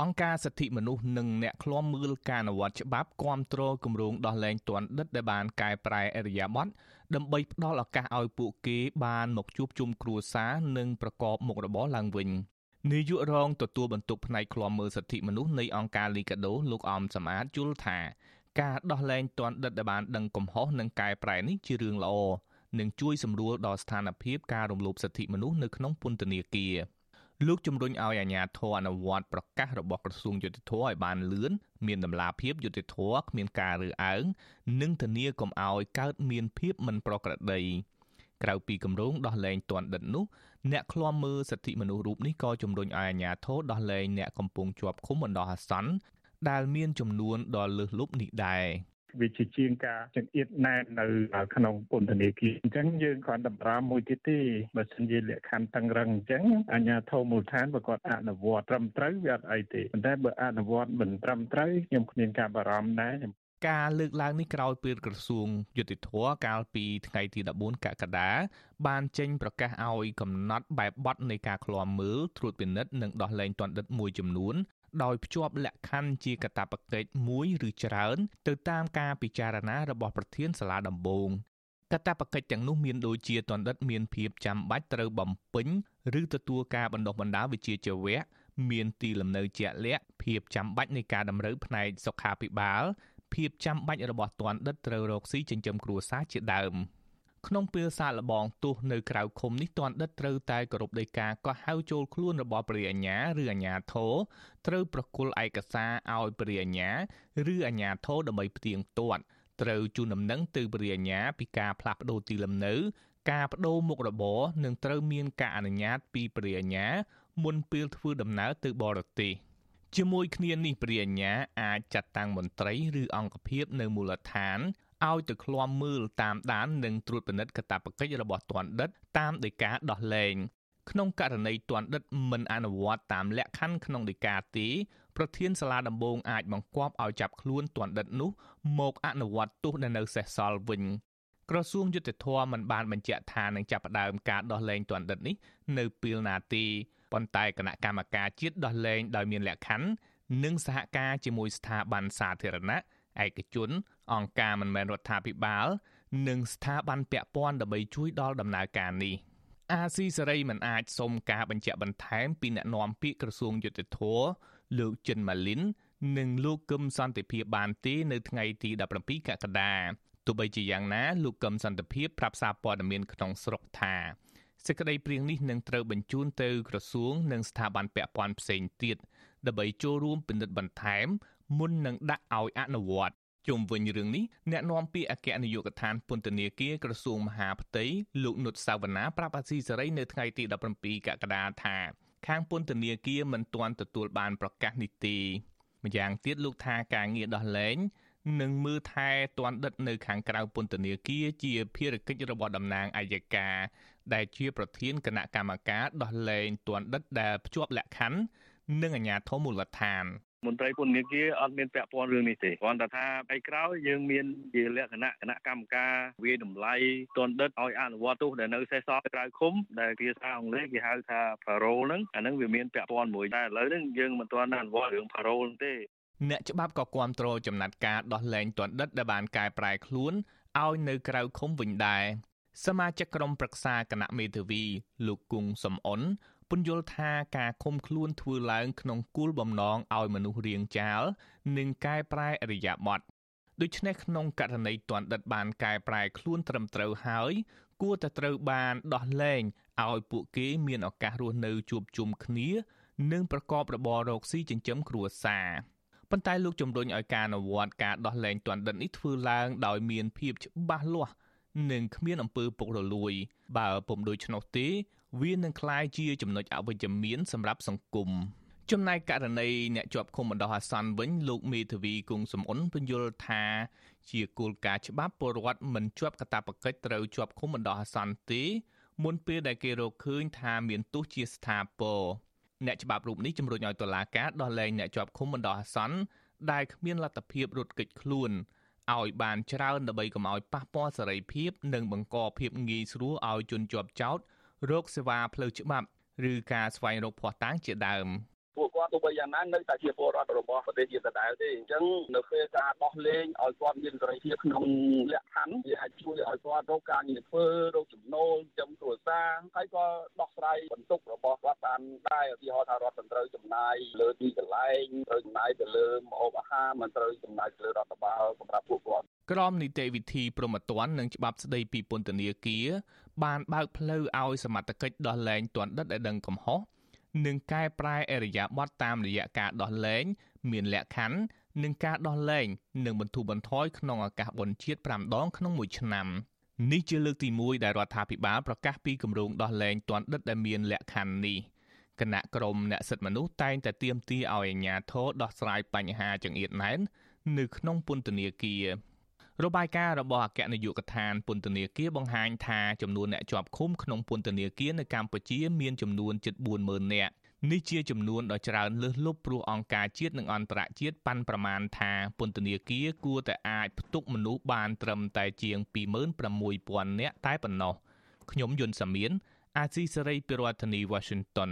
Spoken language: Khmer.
អង្គការសិទ្ធិមនុស្សនិងអ្នកឃ្លាំមើលការអនុវត្តច្បាប់គ្រប់គ្រងគម្រោងដោះលែងទណ្ឌិតដែលបានកែប្រែអរិយាប័ត្រដើម្បីផ្ដល់ឱកាសឲ្យពួកគេបានមកជួបជុំគ្រួសារនិងប្រកបមុខរបរឡើងវិញនាយករងទទួលបន្ទុកផ្នែកឃ្លាំមើលសិទ្ធិមនុស្សនៃអង្គការលីកាដូលោកអមសំអាតយល់ថាការដោះលែងទណ្ឌិតដែលបានដឹងកំហុសនិងកែប្រែនេះជារឿងល្អនិងជួយសម្រួលដល់ស្ថានភាពការរំលោភសិទ្ធិមនុស្សនៅក្នុងពន្ធនាគារ លោកជំរុញឲ្យអាជ្ញាធរអនុវត្តប្រកាសរបស់ក្រសួងយុតិធធឲ្យបានលឿនមានដំណាភាពយុតិធធគ្មានការរើអើងនិងធានាកុំឲ្យកើតមានភាពមិនប្រក្រតីក្រៅពីគម្រោងដោះលែងទណ្ឌិតនោះអ្នកឃ្លាំមើលសិទ្ធិមនុស្សរូបនេះក៏ជំរុញឲ្យអាជ្ញាធរដោះលែងអ្នកកំពុងជាប់ឃុំបណ្ដោះអាសន្នដែលមានចំនួនដ៏លើសលប់នេះដែរ វាជាជាងការចង្អៀតណែននៅក្នុងពន្ធនាគារអញ្ចឹងយើងគ្រាន់តែបារម្ភមួយទៀតទេបើសិនជាលក្ខខណ្ឌតឹងរឹងអញ្ចឹងអាជ្ញាធរមូលដ្ឋានបើគាត់អនុវត្តត្រឹមត្រូវវាអត់អីទេប៉ុន្តែបើអនុវត្តមិនត្រឹមត្រូវខ្ញុំគ្មានការបារម្ភដែរការលើកឡើងនេះក្រោយពេលក្រសួងយុតិធធកាលពីថ្ងៃទី14កក្កដាបានចេញប្រកាសឲ្យកំណត់បែបបទនៃការឃ្លាំមើលត្រួតពិនិត្យនិងដោះលែងទណ្ឌិតមួយចំនួន ដោយភ្ជាប់លក្ខខណ្ឌជាកាតព្វកិច្ចមួយឬច្រើន ទៅតាមការពិចារណារបស់ប្រធានសាលាដំបងកាតព្វកិច្ចទាំងនោះមានដូចជាទណ្ឌិតមានភាពចាំបាច់ត្រូវបំពេញឬទទួលការបណ្ដុះបណ្ដាលវិជ្ជាជីវៈមានទីលំនៅជាក់លាក់ភាពចាំបាច់នៃការតម្រូវផ្នែកសុខាភិបាលភាពចាំបាច់របស់ទណ្ឌិតត្រូវរកស៊ីចិញ្ចឹមគ្រួសារជាដើម។ ក្នុងពេលសាកល្បងទោសនៅក្រៅឃុំនេះទណ្ឌិតត្រូវតែគោរពដោយការកោះហៅចូលខ្លួនរបស់ព្រះអញ្ញាឬអាជ្ញាធរត្រូវប្រគល់ឯកសារឲ្យព្រះអញ្ញាឬអាជ្ញាធរដើម្បីផ្ទៀងផ្ទាត់ត្រូវជូនដំណឹងទៅព្រះអញ្ញាពីការផ្លាស់ប្ដូរទីលំនៅ ការបដូរមុខរបរនិងត្រូវមានការអនុញ្ញាតពីព្រះអញ្ញាមុនពេលធ្វើដំណើរទៅបរទេសជាមួយគ្នានេះព្រះអញ្ញាអាចចាត់តាំងមន្ត្រីឬអង្គភាពនៅមូលដ្ឋាន ឲ្យទៅឃ្លាំមើលតាមដាននិងត្រួតពិនិត្យកាតព្វកិច្ចរបស់ទណ្ឌិតតាមដីកាដោះលែងក្នុងករណីទណ្ឌិតមិនអនុវត្តតាមលក្ខខណ្ឌក្នុងដីកាទេប្រធានសាលាដំបងអាចបង្គាប់ឲ្យចាប់ខ្លួនទណ្ឌិតនោះមកអនុវត្តទោសដែលនៅសេសសល់វិញក្រសួងយុតិធម៌មិនបានបញ្ជាក់ថានឹងចាប់ផ្ដើមការដោះលែងទណ្ឌិតនេះនៅពេលណាទេប៉ុន្តែគណៈកម្មការជាតិដោះលែងដោយមានលក្ខខណ្ឌនិងសហការជាមួយស្ថាប័នសាធារណៈ ឯកជន អង្គការមិនមែនរដ្ឋាភិបាល និងស្ថាប័នពាក់ព័ន្ធដើម្បីជួយដល់ដំណើរការនេះអាស៊ីសេរីមិនអាចសុំការបញ្ជាក់បន្ថែមពីអ្នកនាំពាក្យក្រសួងយុតិធធលោកចិនម៉ាលីននិងលោកកឹមសន្តិភាពបានទេនៅថ្ងៃទី17កក្កដាទោះបីជាយ៉ាងណាលោកកឹមសន្តិភាពប្រាប់សារព័ត៌មានក្នុងស្រុកថាសេចក្តីព្រាងនេះនឹងត្រូវបញ្ជូនទៅក្រសួងនិងស្ថាប័នពាក់ព័ន្ធផ្សេងទៀតដើម្បីចូលរួមពិនិត្យបន្ថែម មុននឹងដាក់ឲ្យអនុវត្តជុំវិញរឿងនេះអ្នកនាំពាក្យអគ្គនាយកដ្ឋានពន្ធនាគារក្រសួងមហាផ្ទៃលោកនុតសាវណ្ណាប្រាប់អាស៊ីសេរីនៅថ្ងៃទី17កក្កដាថាខាងពន្ធនាគារមិនទាន់ទទួលបានប្រកាសនេះទេម្យ៉ាងទៀតលោកថាការងារដោះលែងនិងមើលថែទណ្ឌិតនៅខាងក្រៅពន្ធនាគារជាភារកិច្ចរបស់តំណាងអัยការដែលជាប្រធានគណៈកម្មការដោះលែងទណ្ឌិតដែលភ្ជាប់លក្ខខណ្ឌនិងអាជ្ញាធរមូលដ្ឋាន មន្ត្រីពន្ធនាគារអត់មានពាក់ព័ន្ធរឿងនេះទេគ្រាន់តែថាឯក្រោយយើងមានជាលក្ខណៈគណៈកម្មការវាតម្លៃទណ្ឌិតឲ្យអនុវត្តទោសដែលនៅសេសសល់ក្រៅឃុំដែលភាសាអង់គ្លេសគេហៅថា parole ហ្នឹងអាហ្នឹងវាមានពាក់ព័ន្ធមួយតែឥឡូវហ្នឹងយើងមិនទាន់អនុវត្តរឿង parole ទេអ្នកច្បាប់ក៏គាំទ្រចំណាត់ការដោះលែងទណ្ឌិតដែលបានកែប្រែខ្លួនឲ្យនៅក្រៅឃុំវិញដែរសមាជិកក្រុមប្រឹក្សាគណៈមេធាវីលោកគង់សំអន ពន្យល់ថាការឃុំខ្លួនធ្វើឡើងក្នុងគោលបំណងឲ្យមនុស្សរៀងចាល និងកែប្រែអរិយាប័ត្រដូច្នេះក្នុងករណីទណ្ឌិតបានកែប្រែខ្លួនត្រឹមត្រូវហើយ គួរតែត្រូវបានដោះលែងឲ្យពួកគេមានឱកាសរស់នៅជួបជុំគ្នា និងប្រកបរបររកស៊ីចិញ្ចឹមគ្រួសារប៉ុន្តែលោកជំរុញឲ្យការអនុវត្តការដោះលែងទណ្ឌិតនេះធ្វើឡើងដោយមានភាពច្បាស់លាស់និងគ្មានអំពើពុករលួយ បើពុំដូច្នោះទេ វានឹងក្លាយជាចំណុចអវិជ្ជមានសម្រាប់សង្គមចំណែកករណីអ្នកជាប់ឃុំបណ្ដោះអាសន្នវិញលោកមេធាវីគង់សំអនពន្យល់ថាជាគោលការណ៍ច្បាប់ពលរដ្ឋមិនជាប់កាតព្វកិច្ចត្រូវជាប់ឃុំបណ្ដោះអាសន្នទេមុនពេលដែលគេរកឃើញថាមានទោសជាស្ថាពរអ្នកច្បាប់រូបនេះជំរុញឲ្យតុលាការដោះលែងអ្នកជាប់ឃុំបណ្ដោះអាសន្នដែលគ្មានលទ្ធភាពរត់គេចខ្លួនឲ្យបានច្រើនដើម្បីកុំឲ្យប៉ះពាល់សេរីភាព និងបង្កភាពងាយស្រួលឲ្យជនជាប់ចោត រោគសេវាផ្លូវច្បាប់ឬការស្វែងរកភ័ស្តុតាងជាដើមពួកគាត់ទោះបីយ៉ាងណានៅតែជាពលរដ្ឋរបស់ប្រទេសជាតិដដែលទេអញ្ចឹងនៅពេលការដោះលែងឲ្យគាត់មានសេរីភាពក្នុងលក្ខខណ្ឌវាអាចជួយឲ្យគាត់រកការងារធ្វើរកចំណូលចំគ្រួសារហើយក៏ដោះស្រាយបន្ទុករបស់គាត់បានដែរឧទាហរណ៍ថារដ្ឋត្រូវចំណាយលើទីកន្លែងត្រូវចំណាយទៅលើម្ហូបអាហារមិនត្រូវចំណាយទៅលើរដ្ឋបាលសម្រាប់ពួកគាត់ក្រមនីតិវិធីប្រមត្តននិងច្បាប់ស្តីពីពន្ធនាគារបានបើកផ្លូវឲ្យសមត្ថកិច្ចដោះលែងទណ្ឌិតដែលដឹងកំហុសនិងកែប្រែអរិយាប័ត្រតាមរយៈការដោះលែងមានលក្ខខណ្ឌនិងការដោះលែងនឹងបន្ធូរបន្ថយក្នុងឱកាសបុណ្យជាតិ5ដងក្នុងមួយឆ្នាំនេះជាលើកទី1ដែលរដ្ឋាភិបាលប្រកាសពីគម្រោងដោះលែងទណ្ឌិតដែលមានលក្ខខណ្ឌនេះគណៈក្រមអ្នកសិទ្ធិមនុស្សតែងតែទាមទារឲ្យអាជ្ញាធរដោះស្រាយបញ្ហាចង្អៀតណែននៅក្នុងពន្ធនាគារ របាយការណ៍របស់អគ្គនាយកដ្ឋានពន្ធនាគារបង្ហាញថាចំនួនអ្នកជាប់ឃុំក្នុងពន្ធនាគារនៅកម្ពុជាមានចំនួនជិត40000នាក់នេះជាចំនួនដ៏ច្រើនលើសលប់ព្រោះអង្គការជាតិនិងអន្តរជាតិប៉ាន់ប្រមាណថាពន្ធនាគារគួរតែអាចផ្ទុកមនុស្សបានត្រឹមតែជាង26000នាក់តែប៉ុណ្ណោះខ្ញុំយុនសាមៀនអាស៊ីសេរីពីរដ្ឋធានី Washington